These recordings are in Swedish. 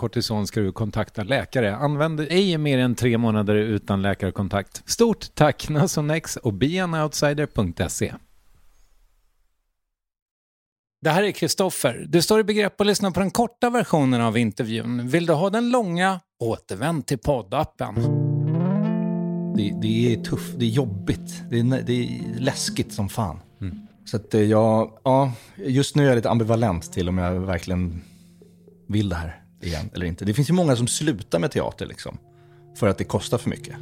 kortison ska du kontakta läkare. Använd ej mer än tre månader utan läkarkontakt. Stort tack Nasonex och beanoutsider.se. Det här är Kristoffer. Du står i begrepp att lyssna på den korta versionen av intervjun. Vill du ha den långa? Återvänd till poddappen. Det, det är tufft, det är jobbigt, det är, det är läskigt som fan. Så att eh, jag, ja, just nu är jag lite ambivalent till om jag verkligen vill det här igen eller inte. Det finns ju många som slutar med teater liksom, för att det kostar för mycket.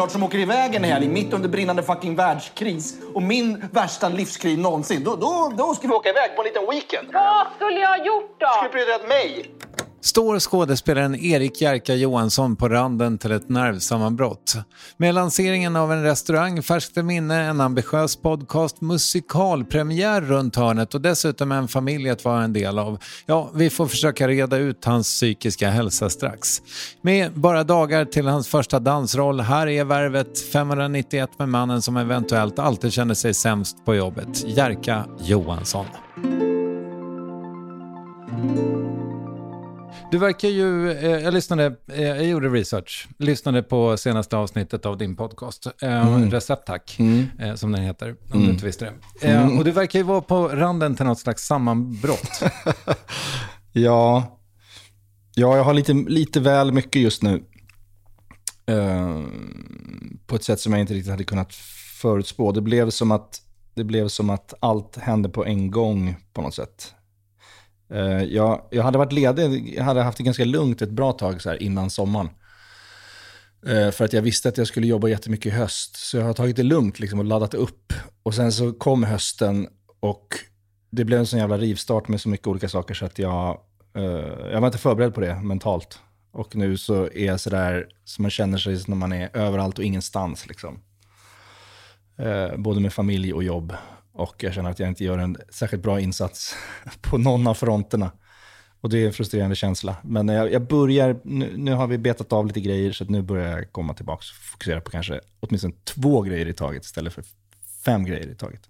Du tänker klart som åker iväg en helg mitt under brinnande fucking världskris och min värsta livskris någonsin. Då, då, då ska vi åka iväg på en liten weekend. Vad skulle jag ha gjort då? Du prioritera mig? Står skådespelaren Erik Jerka Johansson på randen till ett nervsammanbrott. Med lanseringen av en restaurang färskt i minne, en ambitiös podcast, musikalpremiär runt hörnet och dessutom en familj att vara en del av. Ja, vi får försöka reda ut hans psykiska hälsa strax. Med bara dagar till hans första dansroll, här är värvet 591 med mannen som eventuellt alltid känner sig sämst på jobbet, Jerka Johansson. Du verkar ju, eh, jag lyssnade, eh, jag gjorde research, lyssnade på senaste avsnittet av din podcast, eh, Recept Tack, eh, som den heter, om du inte visste det. Eh, Och du verkar ju vara på randen till något slags sammanbrott. Ja, ja jag har lite, lite väl mycket just nu. Eh, på ett sätt som jag inte riktigt hade kunnat förutspå. Det blev som att, det blev som att allt hände på en gång på något sätt. Eh, jag, jag hade varit ledig, jag hade haft det ganska lugnt ett bra tag så här innan sommaren. Eh, för att jag visste att jag skulle jobba jättemycket i höst. Så jag har tagit det lugnt liksom, och laddat upp. Och sen så kom hösten och det blev en sån jävla rivstart med så mycket olika saker så att jag, eh, jag var inte förberedd på det mentalt. Och nu så är jag sådär, som man känner sig när man är överallt och ingenstans. Liksom. Eh, både med familj och jobb. Och jag känner att jag inte gör en särskilt bra insats på någon av fronterna. Och det är en frustrerande känsla. Men jag, jag börjar, nu, nu, har vi betat av lite grejer, så nu börjar jag komma tillbaka och fokusera på kanske åtminstone två grejer i taget istället för fem grejer i taget.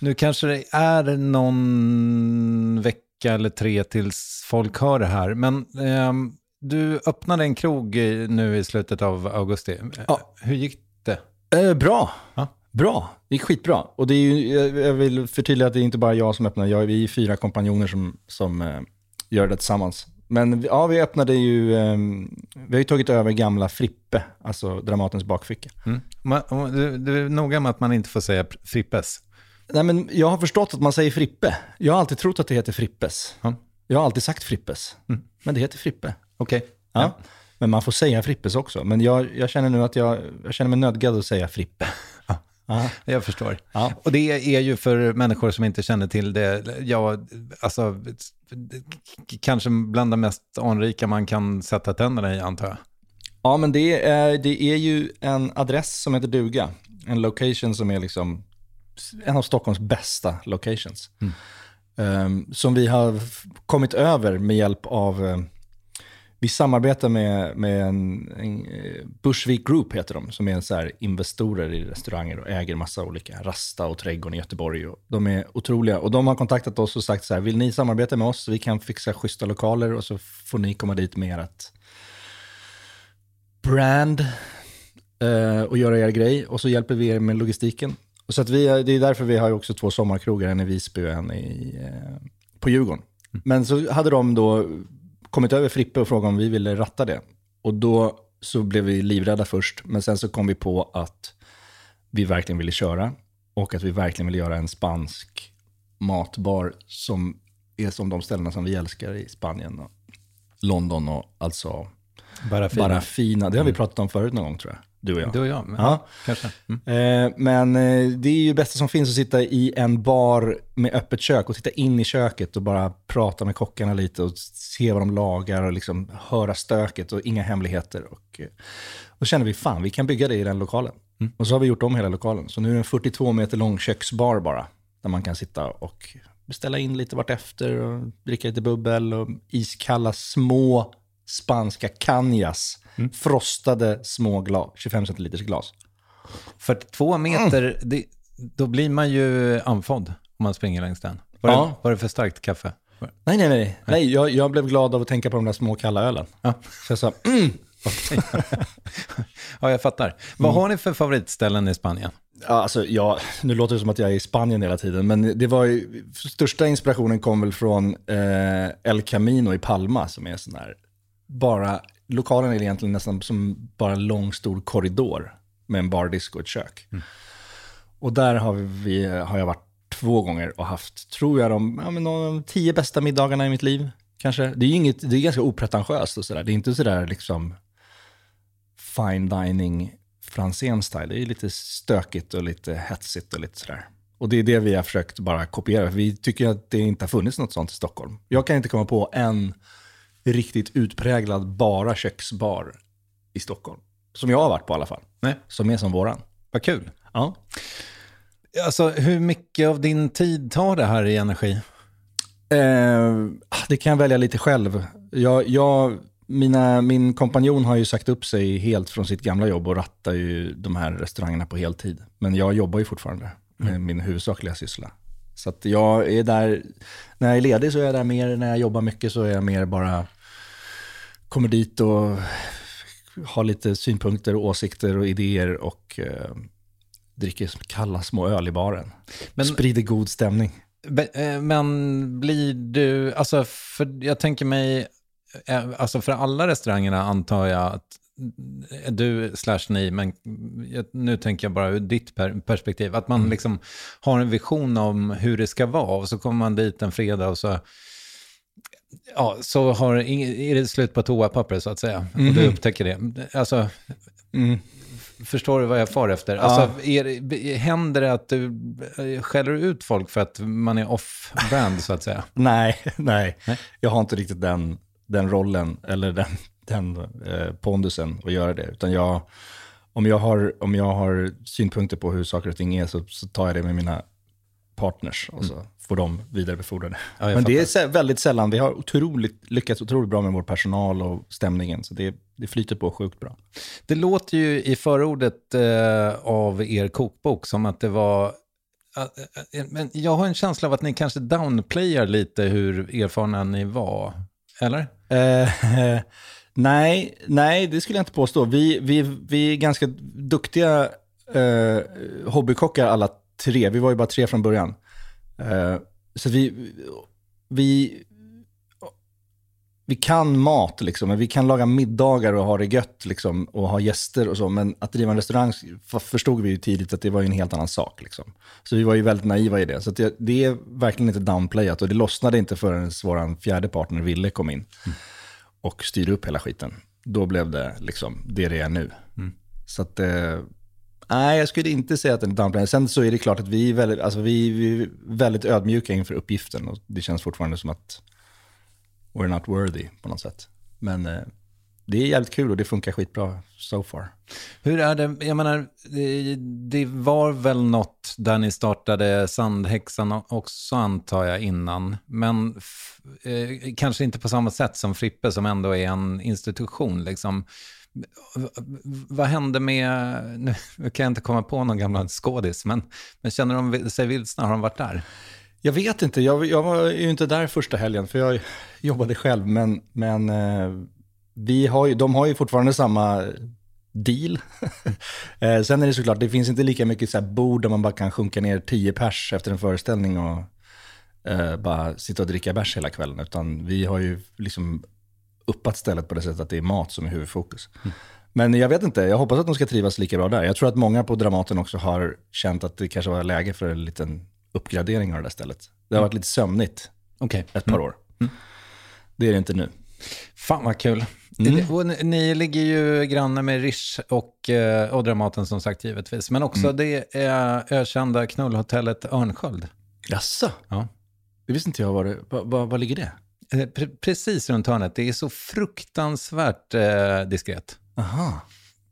Nu kanske det är någon vecka eller tre tills folk hör det här, men eh, du öppnade en krog nu i slutet av augusti. Ja. Hur gick det? Eh, bra. Ja. Bra, det gick skitbra. Och det är ju, jag vill förtydliga att det är inte bara jag som öppnar, jag, vi är fyra kompanjoner som, som eh, gör det tillsammans. Men ja, vi öppnade ju, eh, vi har ju tagit över gamla Frippe, alltså Dramatens bakficka. Mm. du, du är noga med att man inte får säga Frippes? Nej, men jag har förstått att man säger Frippe. Jag har alltid trott att det heter Frippes. Mm. Jag har alltid sagt Frippes, mm. men det heter Frippe. Okej. Okay. Ja. ja. Men man får säga Frippes också. Men jag, jag känner nu att jag, jag känner mig nödgad att säga Frippe. Aha. Jag förstår. Ja. Och det är ju för människor som inte känner till det, ja, alltså, kanske bland det mest anrika man kan sätta tänderna i, antar jag. Ja, men det är, det är ju en adress som heter duga. En location som är liksom en av Stockholms bästa locations. Mm. Um, som vi har kommit över med hjälp av um, vi samarbetar med, med en, en eh, Bushvik Group, heter de, som är så här investorer i restauranger och äger massa olika, Rasta och Trädgården i Göteborg. Och de är otroliga. Och de har kontaktat oss och sagt så här, vill ni samarbeta med oss? Vi kan fixa schyssta lokaler och så får ni komma dit med ert brand eh, och göra er grej. Och så hjälper vi er med logistiken. Och så vi, det är därför vi har också två sommarkrogar, en i Visby och en i, eh, på Djurgården. Men så hade de då kommit över Frippe och frågat om vi ville ratta det. Och då så blev vi livrädda först, men sen så kom vi på att vi verkligen ville köra och att vi verkligen ville göra en spansk matbar som är som de ställena som vi älskar i Spanien och London och alltså Barafina. Barafina. Det har vi mm. pratat om förut någon gång tror jag. Du och jag. Du och jag, men, ja. kanske. Mm. Eh, men eh, det är ju det bästa som finns att sitta i en bar med öppet kök och titta in i köket och bara prata med kockarna lite och se vad de lagar och liksom höra stöket och inga hemligheter. Och, eh, då känner vi, fan, vi kan bygga det i den lokalen. Mm. Och så har vi gjort om hela lokalen. Så nu är det en 42 meter lång köksbar bara, där man kan sitta och beställa in lite vartefter och dricka lite bubbel och iskalla små spanska canjas Mm. Frostade små glas, 25 centiliters glas. 42 meter, mm. det, då blir man ju andfådd om man springer längs den. Var, ja. det, var det för starkt kaffe? Nej, nej, nej. nej jag, jag blev glad av att tänka på de där små kalla ölen. Ja. Så jag sa, mm. ja, jag fattar. Vad mm. har ni för favoritställen i Spanien? Ja, alltså, ja, nu låter det som att jag är i Spanien hela tiden, men det var ju, största inspirationen kom väl från eh, El Camino i Palma, som är sån här, bara lokalen är egentligen nästan som bara en lång stor korridor med en bardisk och ett kök. Mm. Och där har, vi, har jag varit två gånger och haft, tror jag, de, ja, men de tio bästa middagarna i mitt liv. Kanske. Det är, inget, det är ganska opretentiöst och sådär. Det är inte sådär liksom fine dining fransen style. Det är lite stökigt och lite hetsigt och lite sådär. Och det är det vi har försökt bara kopiera. Vi tycker att det inte har funnits något sånt i Stockholm. Jag kan inte komma på en riktigt utpräglad bara köksbar i Stockholm. Som jag har varit på i alla fall. Nej. Som är som våran. Vad kul. Ja. Alltså, hur mycket av din tid tar det här i energi? Eh, det kan jag välja lite själv. Jag, jag, mina, min kompanjon har ju sagt upp sig helt från sitt gamla jobb och rattar ju de här restaurangerna på heltid. Men jag jobbar ju fortfarande med mm. min huvudsakliga syssla. Så jag är där, när jag är ledig så är jag där mer, när jag jobbar mycket så är jag mer bara, kommer dit och har lite synpunkter och åsikter och idéer och eh, dricker kalla små öl i baren. Men, Sprider god stämning. Eh, men blir du, alltså för jag tänker mig, eh, alltså för alla restaurangerna antar jag att du slash ni, men nu tänker jag bara ur ditt perspektiv, att man mm. liksom har en vision om hur det ska vara och så kommer man dit en fredag och så, ja, så har, är det slut på toapapper så att säga. Mm. Och du mm-hmm. upptäcker det. Alltså, mm. Förstår du vad jag far efter? Ja. Alltså, är, händer det att du skäller ut folk för att man är off-brand så att säga? nej, nej, nej, jag har inte riktigt den, den rollen eller den den eh, pondusen att göra det. Utan jag, om, jag har, om jag har synpunkter på hur saker och ting är så, så tar jag det med mina partners och så får de vidarebefordra det. Mm. Ja, Men det är väldigt sällan. Vi har otroligt, lyckats otroligt bra med vår personal och stämningen. Så det, det flyter på sjukt bra. Det låter ju i förordet eh, av er kokbok som att det var... eh, eh, men jag har en känsla av att ni kanske downplayar lite hur erfarna ni var. Eller? Eh, nej, nej, det skulle jag inte påstå. Vi, vi, vi är ganska duktiga eh, hobbykockar alla tre. Vi var ju bara tre från början. Eh, så vi, vi, vi kan mat, liksom. men vi kan laga middagar och ha det gött liksom, och ha gäster och så. Men att driva en restaurang förstod vi ju tidigt att det var en helt annan sak. Liksom. Så vi var ju väldigt naiva i det. Så det, det är verkligen inte downplayat och det lossnade inte förrän vår fjärde partner Ville kom in och styrde upp hela skiten. Då blev det liksom det det är nu. Så att, eh, nej jag skulle inte säga att den är downplayad. Sen så är det klart att vi är väldigt, alltså vi, vi är väldigt ödmjuka inför uppgiften och det känns fortfarande som att we're not worthy på något sätt. Men eh, det är jävligt kul och det funkar skitbra so far. Hur är det, jag menar, det, det var väl något där ni startade Sandhäxan också antar jag innan, men f, eh, kanske inte på samma sätt som Frippe som ändå är en institution liksom. Vad hände med, nu kan jag inte komma på någon gammal skådis, men, men känner de sig vilsna? Har de varit där? Jag vet inte, jag, jag var ju inte där första helgen för jag jobbade själv. Men, men eh, vi har ju, de har ju fortfarande samma deal. Eh, sen är det såklart, det finns inte lika mycket så här bord där man bara kan sjunka ner tio pers efter en föreställning och eh, bara sitta och dricka bärs hela kvällen. Utan vi har ju liksom uppat stället på det sättet att det är mat som är huvudfokus. Men jag vet inte, jag hoppas att de ska trivas lika bra där. Jag tror att många på Dramaten också har känt att det kanske var läge för en liten uppgradering av det där stället. Det har varit lite sömnigt Okej. ett par år. Det är det inte nu. Fan vad kul. Och ni, ligger ju granne med Rish och, eh, och Dramaten som sagt givetvis. Men också det är ökända knullhotellet Örnsköld. Jaså? Ja. Det visste inte jag var det. Var, var, var ligger det? Eh, Pre- precis runt hörnet. Det är så fruktansvärt eh, diskret. Aha.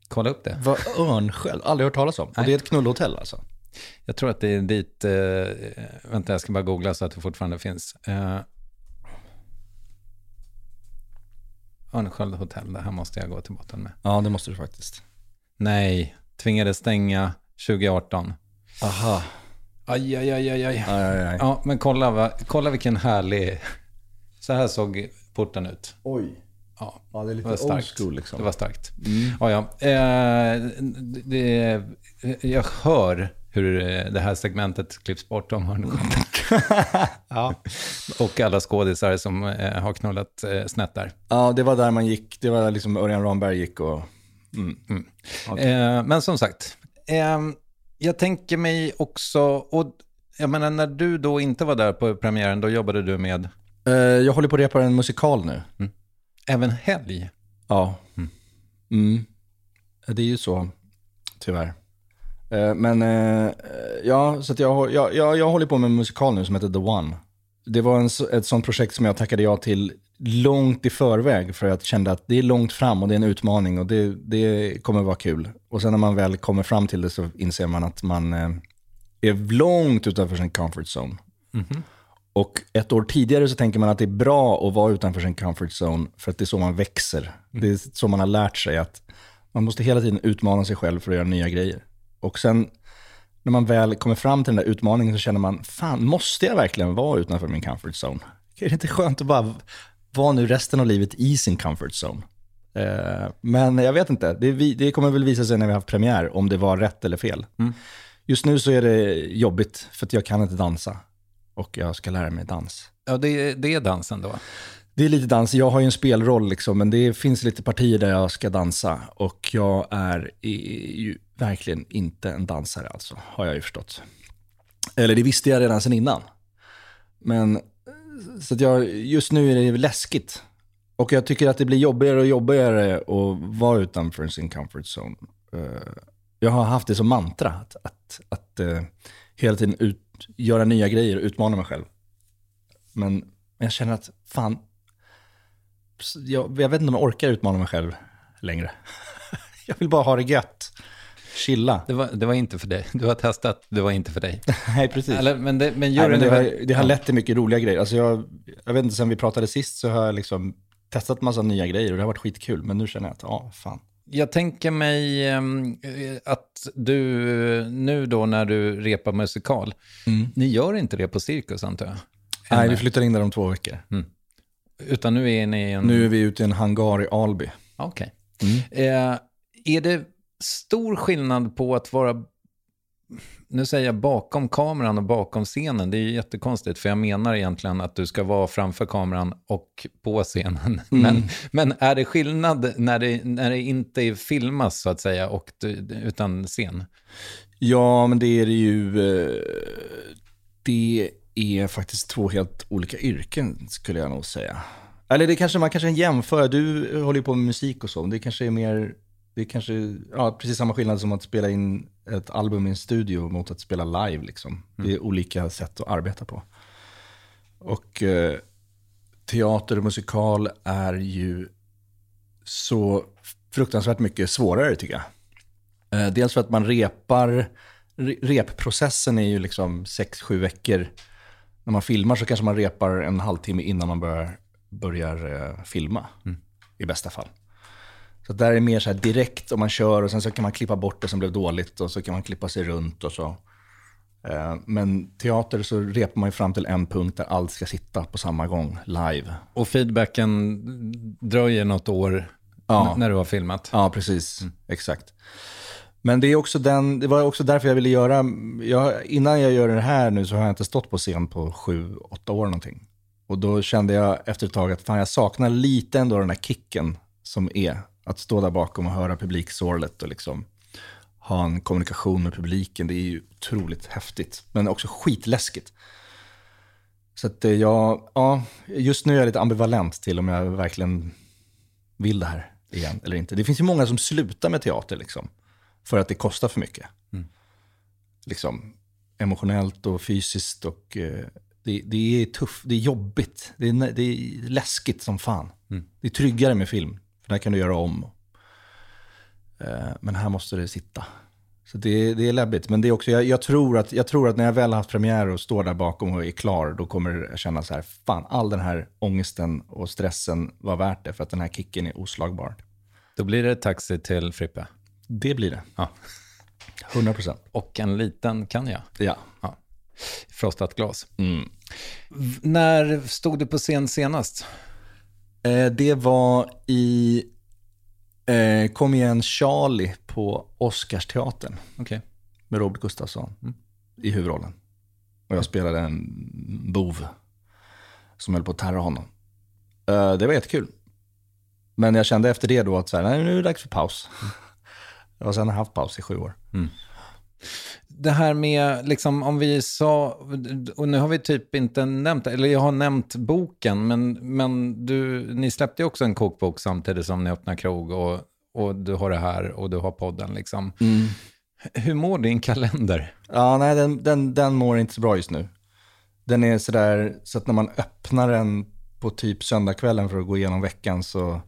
Kolla upp det. Vad Örnsköld? Aldrig hört talas om. Och det är ett knullhotell alltså? Jag tror att det är dit... Eh, vänta, jag ska bara googla så att det fortfarande finns. Eh, Örnsköld hotell, det här måste jag gå till botten med. Ja, det måste du faktiskt. Nej, tvingades stänga 2018. Aha. Aj, aj, aj, aj, aj. Aj, aj, aj. Ja, men kolla, va, kolla vilken härlig... Så här såg porten ut. Oj. Ja, Ja, det är lite det old starkt. school liksom. Det var starkt. Ja, ja. Eh, det, jag hör hur det här segmentet klipps bort om Hörnskjöld. ja. Och, alla skådisar som eh, har knullat eh, snett där. ja, det var där man gick. Det var där liksom Örjan Ramberg gick och... Eh, men som sagt, eh, jag tänker mig också, och jag menar när du då inte var där på premiären, då jobbade du med jag håller på att repa en musikal nu. även helg. Ja. Mm. Det är ju så, tyvärr. Eh, Men eh, ja, så jag, jag, jag, jag håller på med en musikal nu som heter The One. Det var en, ett sånt projekt som jag tackade ja till långt i förväg för jag kände att det är långt fram och det är en utmaning och det, det kommer vara kul. Och sen när man väl kommer fram till det så inser man att man eh, är långt utanför sin comfort zone. Och ett år tidigare så tänker man att det är bra att vara utanför sin comfort zone för att det är så man växer. Det är så man har lärt sig att man måste hela tiden utmana sig själv för att göra nya grejer. Och sen när man väl kommer fram till den där utmaningen så känner man, fan måste jag verkligen vara utanför min comfort zone? Är det inte skönt att bara vara nu resten av livet i sin comfort zone? Eh, men jag vet inte, det, det kommer väl visa sig när vi har haft premiär om det var rätt eller fel. Just nu så är det jobbigt för att jag kan inte dansa och jag ska lära mig dans. Ja, det, det är dansen då. Det är lite dans, jag har ju en spelroll liksom, men det finns lite partier där jag ska dansa. Och jag är ju verkligen inte en dansare alltså, har jag ju förstått. Eller det visste jag redan sedan innan. Men, så att jag, just nu är det läskigt. Och jag tycker att det blir jobbigare och jobbigare att vara utanför sin comfort zone. Eh, Jag har haft det som mantra, att, att, att eh, hela tiden ut, göra nya grejer och utmana mig själv. Men jag känner att fan, jag, jag vet inte om jag orkar utmana mig själv längre. jag vill bara ha det gött. Chilla. Det var, det var inte för dig. Du har testat, det var inte för dig. Nej, precis. Eller, men det, men Nej, juryn men det, har, det har lett till mycket roliga grejer. Alltså jag, jag vet inte, sen vi pratade sist så har jag liksom testat massa nya grejer och det har varit skitkul. Men nu känner jag att, ja, fan. Jag tänker mig ehm, eh, att du nu då när du repar musikal, ni gör inte det på Cirkus antar jag? Nej, vi flyttar in där om två veckor. Utan nu är ni i en... Nu är vi ute i en hangar i Alby. Okej. Eh, är det stor skillnad på att vara, nu säger jag bakom kameran och bakom scenen, det är ju jättekonstigt, för jag menar egentligen att du ska vara framför kameran och på scenen. Men, men är det skillnad när det, när det inte filmas så att säga, och utan scen? Ja, men det är det ju. eh, Det är faktiskt två helt olika yrken skulle jag nog säga. Eller det kanske man kanske jämför. Du håller ju på med musik och så. Det kanske är mer, det är kanske, ja, precis samma skillnad som att spela in ett album i en studio mot att spela live liksom. Det är olika sätt att arbeta på. Och eh, teater och musikal är ju så fruktansvärt mycket svårare tycker jag. Eh, dels för att man repar, re- repprocessen är ju liksom 6-7 veckor. När man filmar så kanske man repar en halvtimme innan man börjar, börjar eh, filma. I bästa fall. Så där är det mer så här direkt om man kör och sen så kan man klippa bort det som blev dåligt och så kan man klippa sig runt och så. Eh, Men teater så repar man ju fram till en punkt där allt ska sitta på samma gång, live. Och feedbacken dröjer något år Ja. när du har filmat? Ja, precis. Exakt. Men det, är också den, det var också därför jag ville göra, jag, innan jag gör det här nu så har jag inte stått på scen på sju, åtta år någonting. Och då kände jag efter ett tag att fan, jag saknar lite ändå den här kicken som är att stå där bakom och höra publiksorlet och liksom ha en kommunikation med publiken. Det är ju otroligt häftigt, men också skitläskigt. Så att eh, jag, ja, just nu är jag lite ambivalent till om jag verkligen vill det här igen eller inte. Det finns ju många som slutar med teater liksom, för att det kostar för mycket. Liksom, emotionellt och fysiskt och eh, det, det är tufft, det är jobbigt, det är, det är läskigt som fan. Det är tryggare med film, för där kan du göra om. Eh, men här måste det sitta. Så det, det är läbbigt. Men det är också, jag, jag, tror att, jag tror att när jag väl har haft premiär och står där bakom och är klar, då kommer jag känna så här, fan, all den här ångesten och stressen var värt det, för att den här kicken är oslagbar. Då blir det taxi till Frippe. Det blir det. Ja. 100 procent. Och en liten kan jag. Ja. Ja. Frostat glas. Mm. När stod du på scen senast? Eh, det var i eh, Kom igen Charlie på Oscarsteatern Okej. med Robert Gustafsson i huvudrollen. Och jag spelade en bov som höll på att terra honom. Eh, det var jättekul. Men jag kände efter det då att så här, nej, nu är det dags för paus. Och sen har jag haft paus i sju år. Det här med, liksom, om vi sa, och nu har vi typ inte nämnt eller jag har nämnt boken, men, men du, ni släppte ju också en kokbok samtidigt som ni öppnar krog och, och du har det här och du har podden liksom. Hur mår din kalender? Ja, nej, den, den, den mår inte så bra just nu. Den är sådär, så att när man öppnar den på typ söndagskvällen för att gå igenom veckan så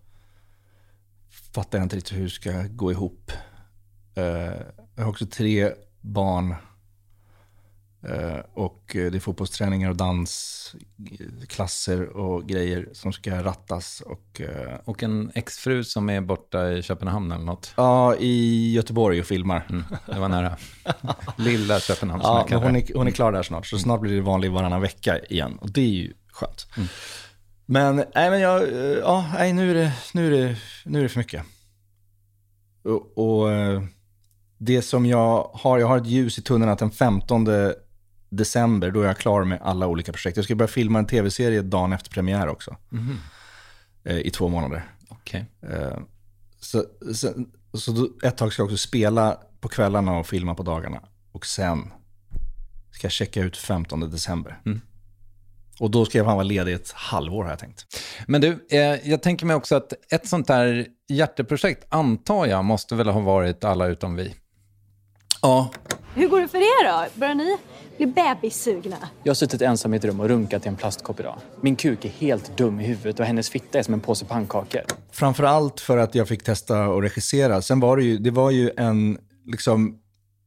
fattar jag inte riktigt hur det ska gå ihop. Eh, jag har också tre barn. Eh, och det är fotbollsträningar och dansklasser och grejer som ska rattas. Och, eh, Och en exfru som är borta i Köpenhamn eller något. ja, i Göteborg och filmar. Det var nära. Lilla Köpenhamn Ja, men hon är, hon är klar där snart, så snart blir det vanlig varannan vecka igen. Och det är ju skönt. Men, nej, men jag, eh, ja, nej, nu är det, nu är det, nu är det för mycket. Och, och det som jag har, jag har ett ljus i tunneln att den 15 december, då är jag klar med alla olika projekt. Jag ska börja filma en tv-serie dagen efter premiär också. Eh, I två månader. Okej. Eh, Så, så, så ett tag ska jag också spela på kvällarna och filma på dagarna. Och sen ska jag checka ut 15 december. Och då ska jag fan vara ledig ett halvår har jag tänkt. Men du, eh, jag tänker mig också att ett sånt där hjärteprojekt, antar jag, måste väl ha varit alla utom vi. Ja, Hur går det för er då? Börjar ni bli bebissugna? Jag har suttit ensam i ett rum och runkat i en plastkopp idag. Min kuk är helt dum i huvudet och hennes fitta är som en påse pannkakor. Framförallt för att jag fick testa att regissera. Sen var det ju, det var ju en, liksom,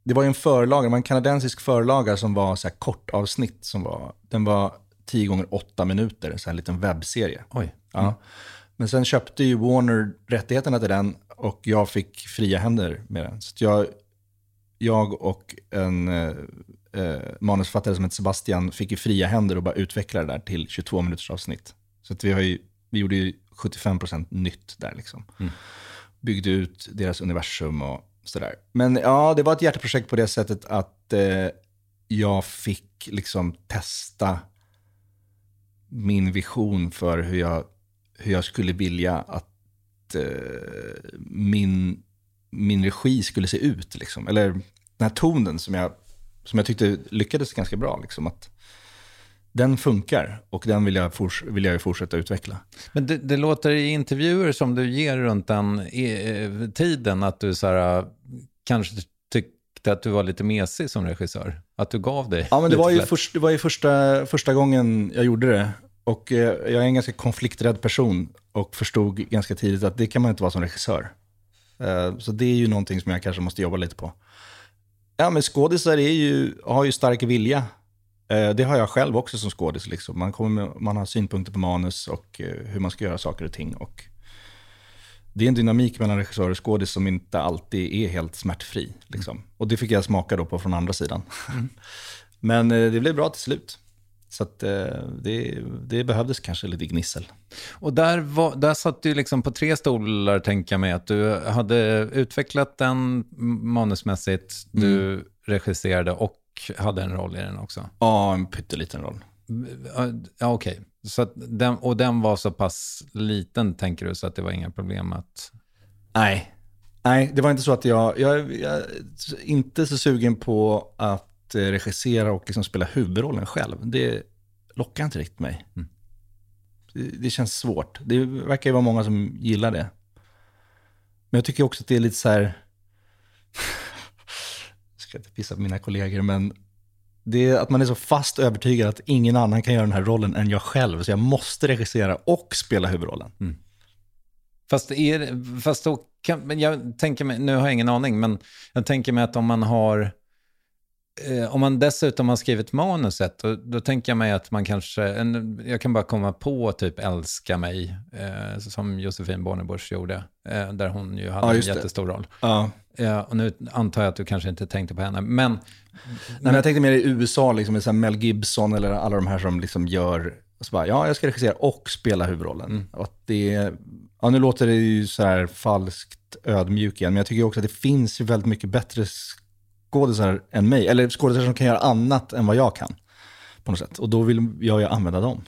det var ju en förlaga, det var en kanadensisk förlaga som var så här kort avsnitt. Som var, den var 10 gånger 8 minuter, så här en liten webbserie. Oj. Ja. Men sen köpte ju Warner rättigheterna till den och jag fick fria händer med den. Så att jag, jag och en eh, eh, manusförfattare som heter Sebastian fick ju fria händer och bara utveckla det där till 22 minuters avsnitt. Så att vi, har ju, vi gjorde ju 75% nytt där liksom. Byggde ut deras universum och sådär. Men ja, det var ett hjärteprojekt på det sättet att eh, jag fick liksom testa min vision för hur jag, hur jag skulle vilja att eh, min, min regi skulle se ut. Liksom. Eller den här tonen som jag, som jag tyckte lyckades ganska bra. Liksom, att den funkar och den vill jag, fors- vill jag fortsätta utveckla. Men det, det låter i intervjuer som du ger runt den eh, tiden att du så här, eh, kanske tyckte att du var lite mesig som regissör. Att du gav dig Ja, men det var ju, först, det var ju första, första gången jag gjorde det. Och eh, jag är en ganska konflikträdd person och förstod ganska tidigt att det kan man inte vara som regissör. Eh, så det är ju någonting som jag kanske måste jobba lite på. Ja, men skådisar är ju, har ju stark vilja. Eh, det har jag själv också som skådis. Liksom. Man, kommer med, man har synpunkter på manus och eh, hur man ska göra saker och ting. Och det är en dynamik mellan regissör och skådis som inte alltid är helt smärtfri. Liksom. Och det fick jag smaka då på från andra sidan. Men eh, det blev bra till slut. Så att, eh, det, det behövdes kanske lite gnissel. Och där, var, där satt du liksom på tre stolar, tänker jag mig, att du hade utvecklat den manusmässigt, du Mm. regisserade och hade en roll i den också. Ja, en pytteliten roll. Ja, okej. Så att den, och den var så pass liten, tänker du, så att det var inga problem att... Nej. Nej, det var inte så att jag, jag, är inte så sugen på att regissera och liksom spela huvudrollen själv. Det lockar inte riktigt mig. Det, det känns svårt. Det verkar ju vara många som gillar det. Men jag tycker också att det är lite så här... jag ska inte pissa på mina kollegor, men det är att man är så fast övertygad att ingen annan kan göra den här rollen än jag själv. Så jag måste regissera och spela huvudrollen. Fast, är, fast då kan, men jag tänker mig, nu har jag ingen aning, men jag tänker mig att om man har, eh, om man dessutom har skrivit manuset, då, då tänker jag mig att man kanske, en, jag kan bara komma på typ Älska mig, eh, som Josefin Bornebusch gjorde, eh, där hon ju hade Ja, en just det. jättestor roll. Ja. Eh, och nu antar jag att du kanske inte tänkte på henne, men Nej, men jag tänkte mer i USA, liksom, med Mel Gibson eller alla de här som liksom gör, så bara, ja, jag ska regissera och spela huvudrollen. Och att det, ja, nu låter det ju så här falskt ödmjuk igen, men jag tycker också att det finns ju väldigt mycket bättre skådisar än mig, eller skådisar som kan göra annat än vad jag kan. På något sätt. Och då vill jag ju använda dem.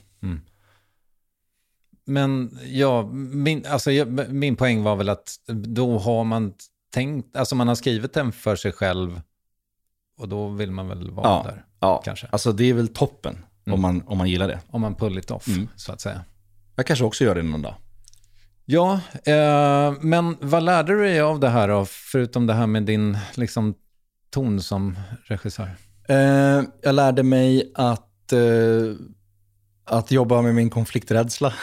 Men ja, min, alltså, min poäng var väl att då har man tänkt, alltså man har skrivit den för sig själv och då vill man väl vara Ja, där, ja. kanske. Alltså det är väl toppen om, man, om man gillar det. Om man pull it off, Mm. så att säga. Jag kanske också gör det någon dag. Ja, eh, men vad lärde du dig av det här då, förutom det här med din liksom, ton som regissör? Eh, jag lärde mig att, eh, att jobba med min konflikträdsla.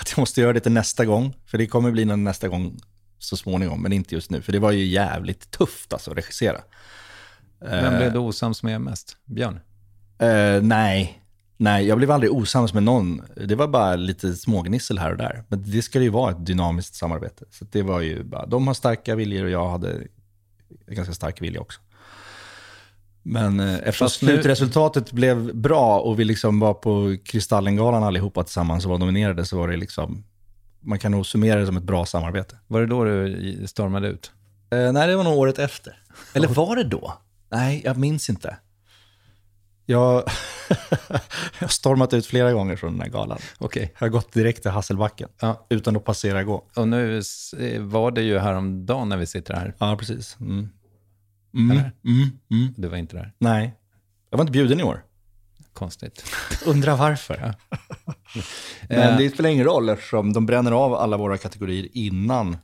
att jag måste göra det till nästa gång. För det kommer bli någon nästa gång så småningom, men inte just nu. För det var ju jävligt tufft alltså att regissera. Vem blev du osams med mest? Björn? Eh, nej, nej, jag blev aldrig osams med någon. Det var bara lite smågnissel här och där. Men det ska ju vara ett dynamiskt samarbete. Så det var ju bara, de har starka viljor och jag hade ganska stark vilja också. Men eh, eftersom Fast nu- slutresultatet blev bra och vi liksom var på Kristallengalan allihopa tillsammans och var nominerade så var det liksom, man kan nog summera det som ett bra samarbete. Var det då du stormade ut? Eh, nej, det var nog året efter. Eller var det då? Nej, jag minns inte. Jag, har stormat ut flera gånger från den här galan. Okej. Jag har gått direkt till Hasselbacken, Ja. utan att passera gå. Och nu eh, var det ju häromdagen när vi sitter här. Ja, precis. Mm. Mm. Mm. Mm. Du var inte där. Nej, jag var inte bjuden i år. Konstigt. Undrar varför. Men det spelar ingen roll eftersom de bränner av alla våra kategorier innan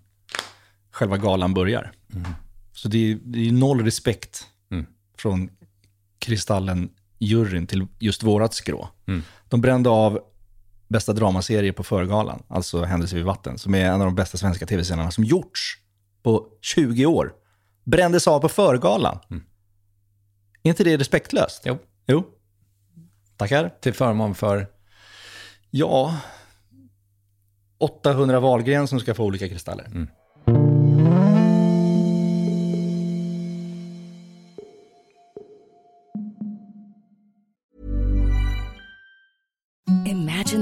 själva galan börjar. Så det är, det är noll respekt från Kristallen-juryn till just vårat skrå. De brände av bästa dramaserie på förgalan, alltså Händelser vid vatten, som är en av de bästa svenska tv-serierna som gjorts på 20 år. Brändes av på förgalan. Är inte det respektlöst? Jo. Jo. Tackar. Till förmån för... Ja, 800 Wahlgren som ska få olika kristaller. Imagine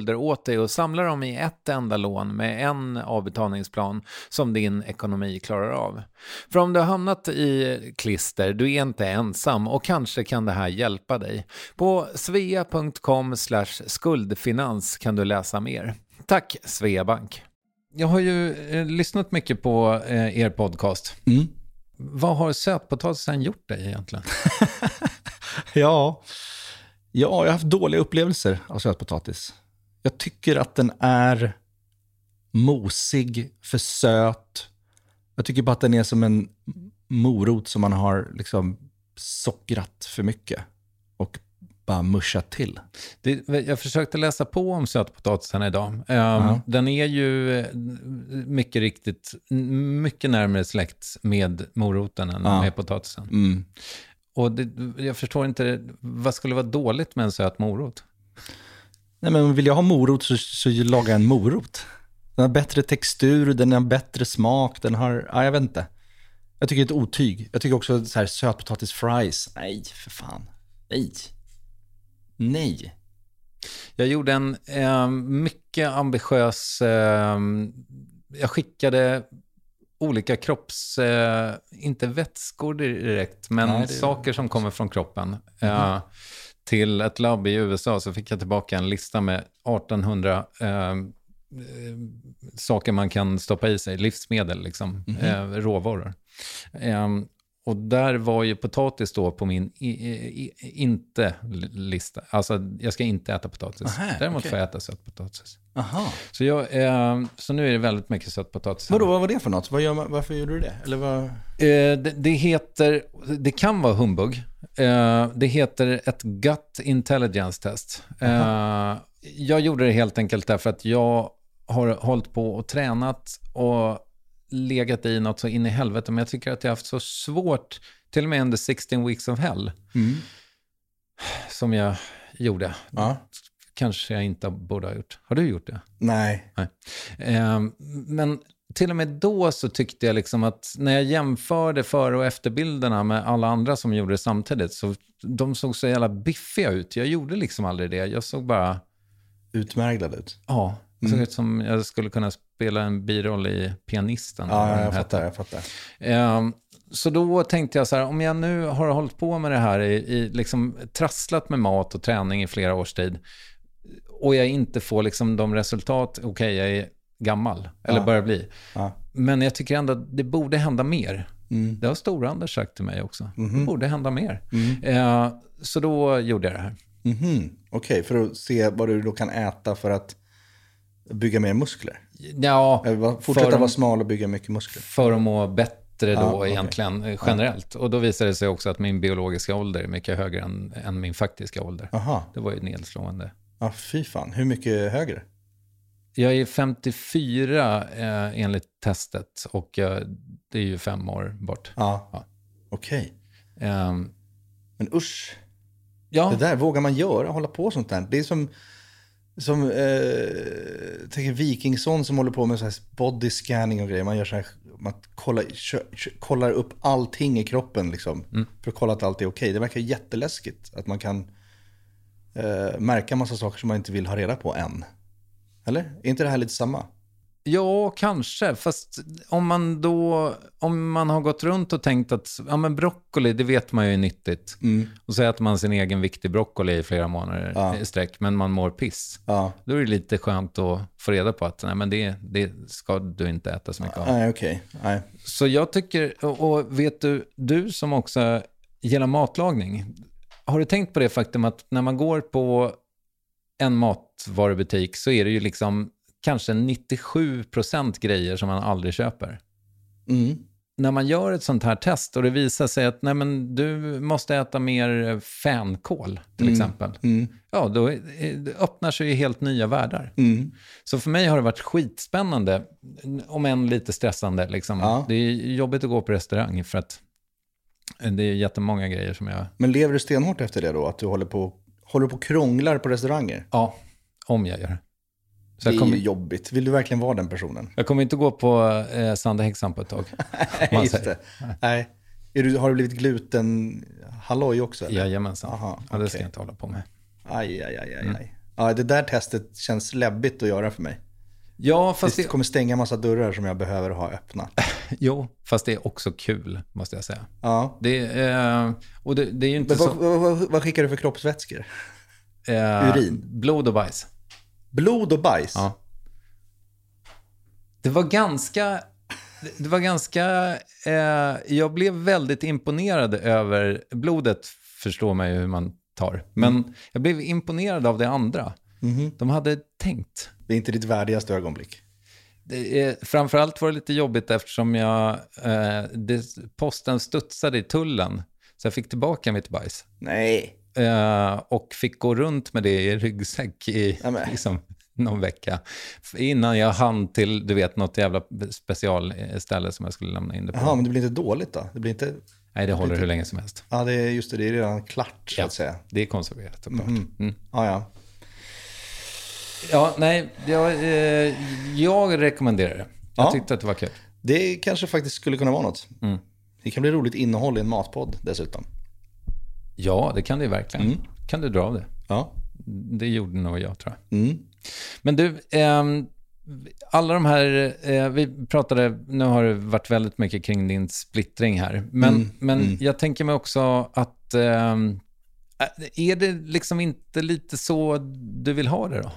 åt dig och samlar dem i ett enda lån med en avbetalningsplan som din ekonomi klarar av. För om du har hamnat i klister, du är inte ensam och kanske kan det här hjälpa dig. På svea.com skuldfinans kan du läsa mer. Tack Sveabank. Jag har ju eh, lyssnat mycket på eh, er podcast. Mm. Vad har sötpotatisen gjort dig egentligen? Ja. ja, jag har haft dåliga upplevelser av sötpotatis. Jag tycker att den är mosig, för söt. Jag tycker bara att den är som en morot som man har liksom sockrat för mycket och bara muschat till. Det, jag försökte läsa på om sötpotatisen idag. Um, Den är ju eh, mycket riktigt mycket närmare släkt med moroten än Ja. med potatisen. Mm. Och det, jag förstår inte, vad skulle vara dåligt med en söt morot? Nej, men vill jag ha morot så, så lagar jag en morot. Den har bättre textur, den har bättre smak, den har, ja, jag vet inte. Jag tycker det är ett otyg. Jag tycker också så här sötpotatisfries, nej för fan. Nej. Nej. Jag gjorde en eh, mycket ambitiös... Eh, jag skickade olika kropps... Eh, inte vätskor direkt, men Nej, det- saker som kommer från kroppen. Eh, till ett labb i USA så fick jag tillbaka en lista med 1800 eh, eh, saker man kan stoppa i sig, livsmedel, liksom, eh, råvaror. Eh, och där var ju potatis då på min inte-lista. Alltså, jag ska inte äta potatis. Aha, Däremot okej. får jag äta sötpotatis. Aha. Så, jag, eh, så nu är det väldigt mycket sötpotatis. Vadå, vad var det för något? Vad gör man, varför gjorde du det? Eller vad? Eh, det, det heter, det kan vara humbug. Eh, det heter ett gut intelligence test. Eh, jag gjorde det helt enkelt därför att jag har hållit på och tränat och legat i något så in i helvete. Men jag tycker att jag har haft så svårt, till och med under 16 weeks of hell, Mm. som jag gjorde. Ja. Kanske jag inte borde ha gjort. Har du gjort det? Nej. Nej. Eh, men till och med då så tyckte jag liksom att när jag jämförde före och efterbilderna med alla andra som gjorde det samtidigt, så de såg så jävla biffiga ut. Jag gjorde liksom aldrig det. Jag såg bara, Utmärglad ut. ja, såg Mm. ut som jag skulle kunna spela en biroll i Pianisten. Ja, jag hette. fattar, jag fattar. Ehm, så då tänkte jag så här, om jag nu har hållit på med det här, i, i liksom trasslat med mat och träning i flera års tid, och jag inte får liksom de resultat, okej, jag är gammal, eller Ja. börjar bli. Ja. Men jag tycker ändå att det borde hända mer. Mm. Det har Stor-Anders sagt till mig också. Det Mhm. borde hända mer. Mm. Eh, så då gjorde jag det här. Mhm. Okej, för att se vad du då kan äta för att bygga mer muskler. Ja, Fortsätta för- vara smal och bygga mycket muskler. för att må bättre då Ja, okej. egentligen, eh, generellt. Och då visade det sig också att min biologiska ålder är mycket högre än, än min faktiska ålder. Aha. Det var ju nedslående. Ja, fy fan. Hur mycket högre? Jag är 54 eh, enligt testet och jag, det är ju fem år bort. Ja. Ja. Okej. Ehm, Men usch. ja, Det där vågar man göra, hålla på sånt där. Det är som, som eh, tänker Wikingsson som håller på med så här body scanning och grejer. Man gör så här, man kollar, kö, kö, kollar upp allting i kroppen liksom. Mm. För att kolla att allt är okej. Det verkar jätteläskigt att man kan eh, märka massa saker som man inte vill ha reda på än. Eller? Är inte det här lite samma? Ja, kanske. Fast om man då, om man har gått runt och tänkt att ja, men broccoli, det vet man ju är nyttigt. Mm. Och så äter man sin egen viktig broccoli i flera månader Ja. i sträck, men man mår piss. Ja. Då är det lite skönt att få reda på att nej, men det, det ska du inte äta så mycket av. Nej, okej. Nej. Så jag tycker, och och vet du, du som också gillar matlagning, har du tänkt på det faktum att när man går på en matvarubutik så är det ju liksom kanske 97% grejer som man aldrig köper. Mm. När man gör ett sånt här test och det visar sig att nej men, du måste äta mer fänkål till Mm. exempel. Mm. Ja, då öppnar sig ju helt nya världar. Mm. Så för mig har det varit skitspännande, om än lite stressande. Liksom. Ja. Det är jobbigt att gå på restaurang för att det är jättemånga grejer som jag... Men lever du stenhårt efter det då? Att du håller på, håller på och krånglar på restauranger? Ja, om jag gör det. Så det är kommer, ju jobbigt. Vill du verkligen vara den personen? jag kommer inte gå på eh, Sandahäxan på ett tag. man Just det. Nej. Du, har du blivit gluten-halloj också? Eller? Jajamensan. Aha, ja, det ska jag inte hålla på med. Aj, aj, aj, aj. Mm. Ja, det där testet känns läbbigt att göra för mig. Ja, fast det det, kommer stänga massa dörrar som jag behöver ha öppna. jo, fast det är också kul, måste jag säga. Ja. Det, är, och det, det är inte Men vad, så... vad, vad, vad skickar du för kroppsvätskor? eh, urin? Blod och bajs. Blod och bajs? Ja. Det var ganska... Det var ganska... Eh, jag blev väldigt imponerad över... Blodet förstår man ju hur man tar. Men jag blev imponerad av det andra. Mhm. De hade tänkt. Det är inte ditt värdigaste ögonblick. Det är, framförallt var det lite jobbigt eftersom jag, eh, det, posten studsade i tullen. Så jag fick tillbaka mitt bajs. Nej. Eh, och fick gå runt med det i ryggsäck i liksom, någon vecka. Innan jag hann till, du vet, något jävla specialställe som jag skulle lämna in det på. Jaha, men det blir inte dåligt då? Det blir inte... Nej, det håller hur länge som helst. Ja, det är just det. Det är redan klart så Ja. att säga. Det är konserverat såklart. Mhm. Mm. Ja, ja. Ja, nej, jag, eh, jag rekommenderar det. Jag Ja. tyckte att det var kul. Det kanske faktiskt skulle kunna vara något. Mm. Det kan bli roligt innehåll i en matpodd dessutom. Ja, det kan det verkligen. Mm. Kan du dra av det? Ja. Det gjorde nog jag, tror jag. Mm. Men du, ehm, alla de här, eh, vi pratade, nu har det varit väldigt mycket kring din splittring här, men, Mm, men mm. jag tänker mig också att, ehm, är det liksom inte lite så du vill ha det då?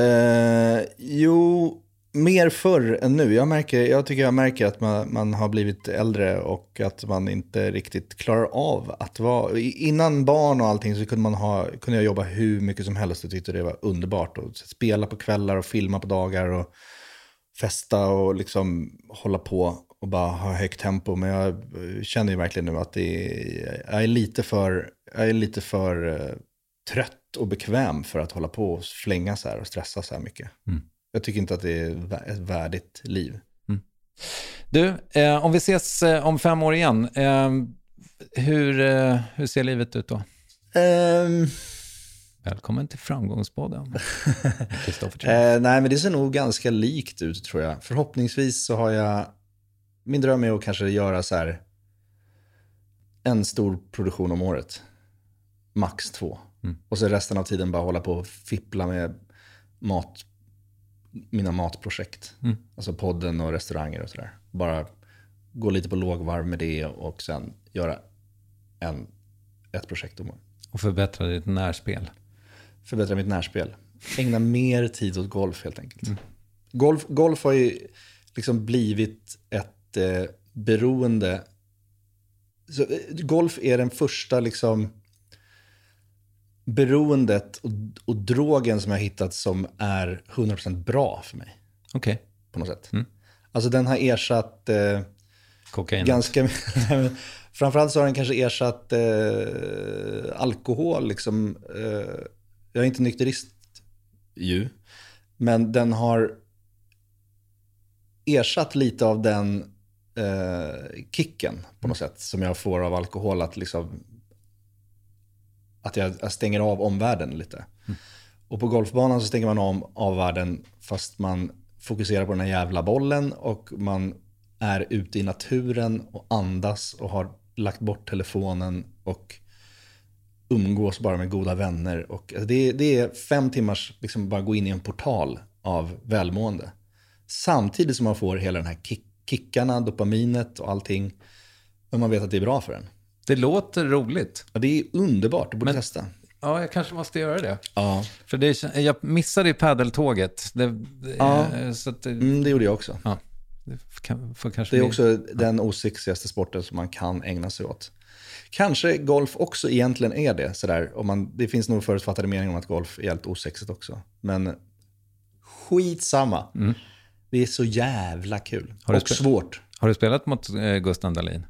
Eh, jo, mer förr än nu. Jag, märker, jag tycker jag märker att man, man har blivit äldre och att man inte riktigt klarar av att vara... Innan barn och allting så kunde, man ha, kunde jag jobba hur mycket som helst och tyckte det var underbart. Och spela på kvällar och filma på dagar och festa och liksom hålla på och bara ha högt tempo. Men jag eh, känner ju verkligen nu att det är, jag är lite för, jag är lite för uh, trött och bekväm för att hålla på och flänga så här och stressa så här mycket. Mm. Jag tycker inte att det är ett värdigt liv. Mm. Du, eh, om vi ses eh, om fem år igen, eh, hur, eh, hur ser livet ut då? Um... Välkommen till Framgångspodden. eh, nej, men det ser nog ganska likt ut tror jag. Förhoppningsvis så har jag... Min dröm är att kanske göra så här en stor produktion om året. Max två. Mm. Och så resten av tiden bara hålla på och fippla med mat mina matprojekt. Mm. Alltså podden och restauranger och sådär. Bara gå lite på lågvarv med det och sen göra en, ett projekt om året. Och förbättra ditt närspel. Förbättra mitt närspel. Ägna mer tid åt golf helt enkelt. Mm. Golf, golf har ju liksom blivit ett eh, beroende. Så, eh, golf är den första liksom beroendet och, och drogen som jag har hittat som är 100% bra för mig. Okej. Okay. På något sätt. Mm. Alltså den har ersatt... Eh, Kokain? Ganska... framförallt så har den kanske ersatt eh, alkohol. Liksom, eh, jag är inte nykterist ju. Men den har ersatt lite av den eh, kicken på något sätt som jag får av alkohol. Att liksom att jag, stänger av omvärlden lite. Mm. Och på golfbanan så stänger man av omvärlden fast man fokuserar på den här jävla bollen och man är ute i naturen och andas och har lagt bort telefonen och umgås bara med goda vänner. Och alltså det, det är fem timmars, liksom bara gå in i en portal av välmående. Samtidigt som man får hela den här kick, kickarna, dopaminet och allting. Men man vet att det är bra för en. Det låter roligt. Ja, det är underbart, du borde Men, testa. Ja, jag kanske måste göra det. Ja. För det, jag missade ju paddeltåget. Det, ja, så att, mm, det gjorde jag också. Ja. Det, kan, det är också ja. den osexigaste sporten som man kan ägna sig åt. Kanske golf också egentligen är det. Sådär. Om man, det finns nog förutfattade meningar om att golf är helt osexigt också. Men skitsamma. Mm. Det är så jävla kul. och svårt. Har du spelat mot eh, Gustav Dahlin?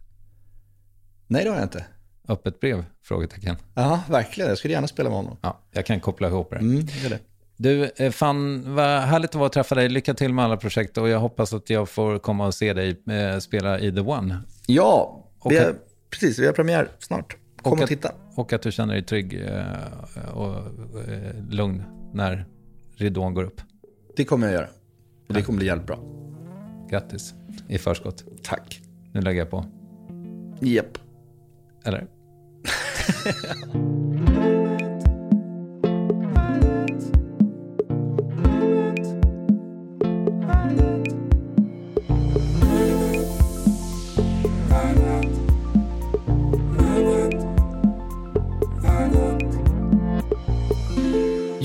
Nej, det har jag inte. Öppet brev? Frågetecken. Ja, verkligen. Jag skulle gärna spela med honom. Ja, jag kan koppla ihop det. Mm, det, det. Du, eh, fan vad härligt att vara att träffa dig. Lycka till med alla projekt och jag hoppas att jag får komma och se dig eh, spela i The One. Ja, vi har, precis. Vi har premiär snart. Kom och, och titta. och att du känner dig trygg eh, och lugn när ridån går upp. Det kommer jag göra. Och det kommer bli jävligt bra. Grattis i förskott. Tack. Nu lägger jag på. Japp. Yep. Eller?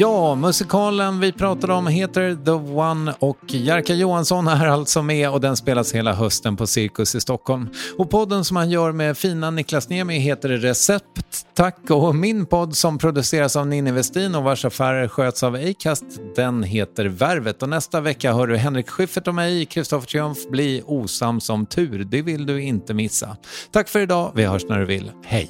Ja, musikalen vi pratade om heter The One och Jerka Johansson är alltså med och den spelas hela hösten på Cirkus i Stockholm. Och podden som han gör med fina Niklas Niemi heter Recept, tack. Och min podd som produceras av Ninni Westin och vars affärer sköts av Acast, den heter Värvet. Och nästa vecka hör du Henrik Schyffert och mig, Kristoffer Triumf, bli osams om tur. Det vill du inte missa. Tack för idag, vi hörs när du vill. Hej!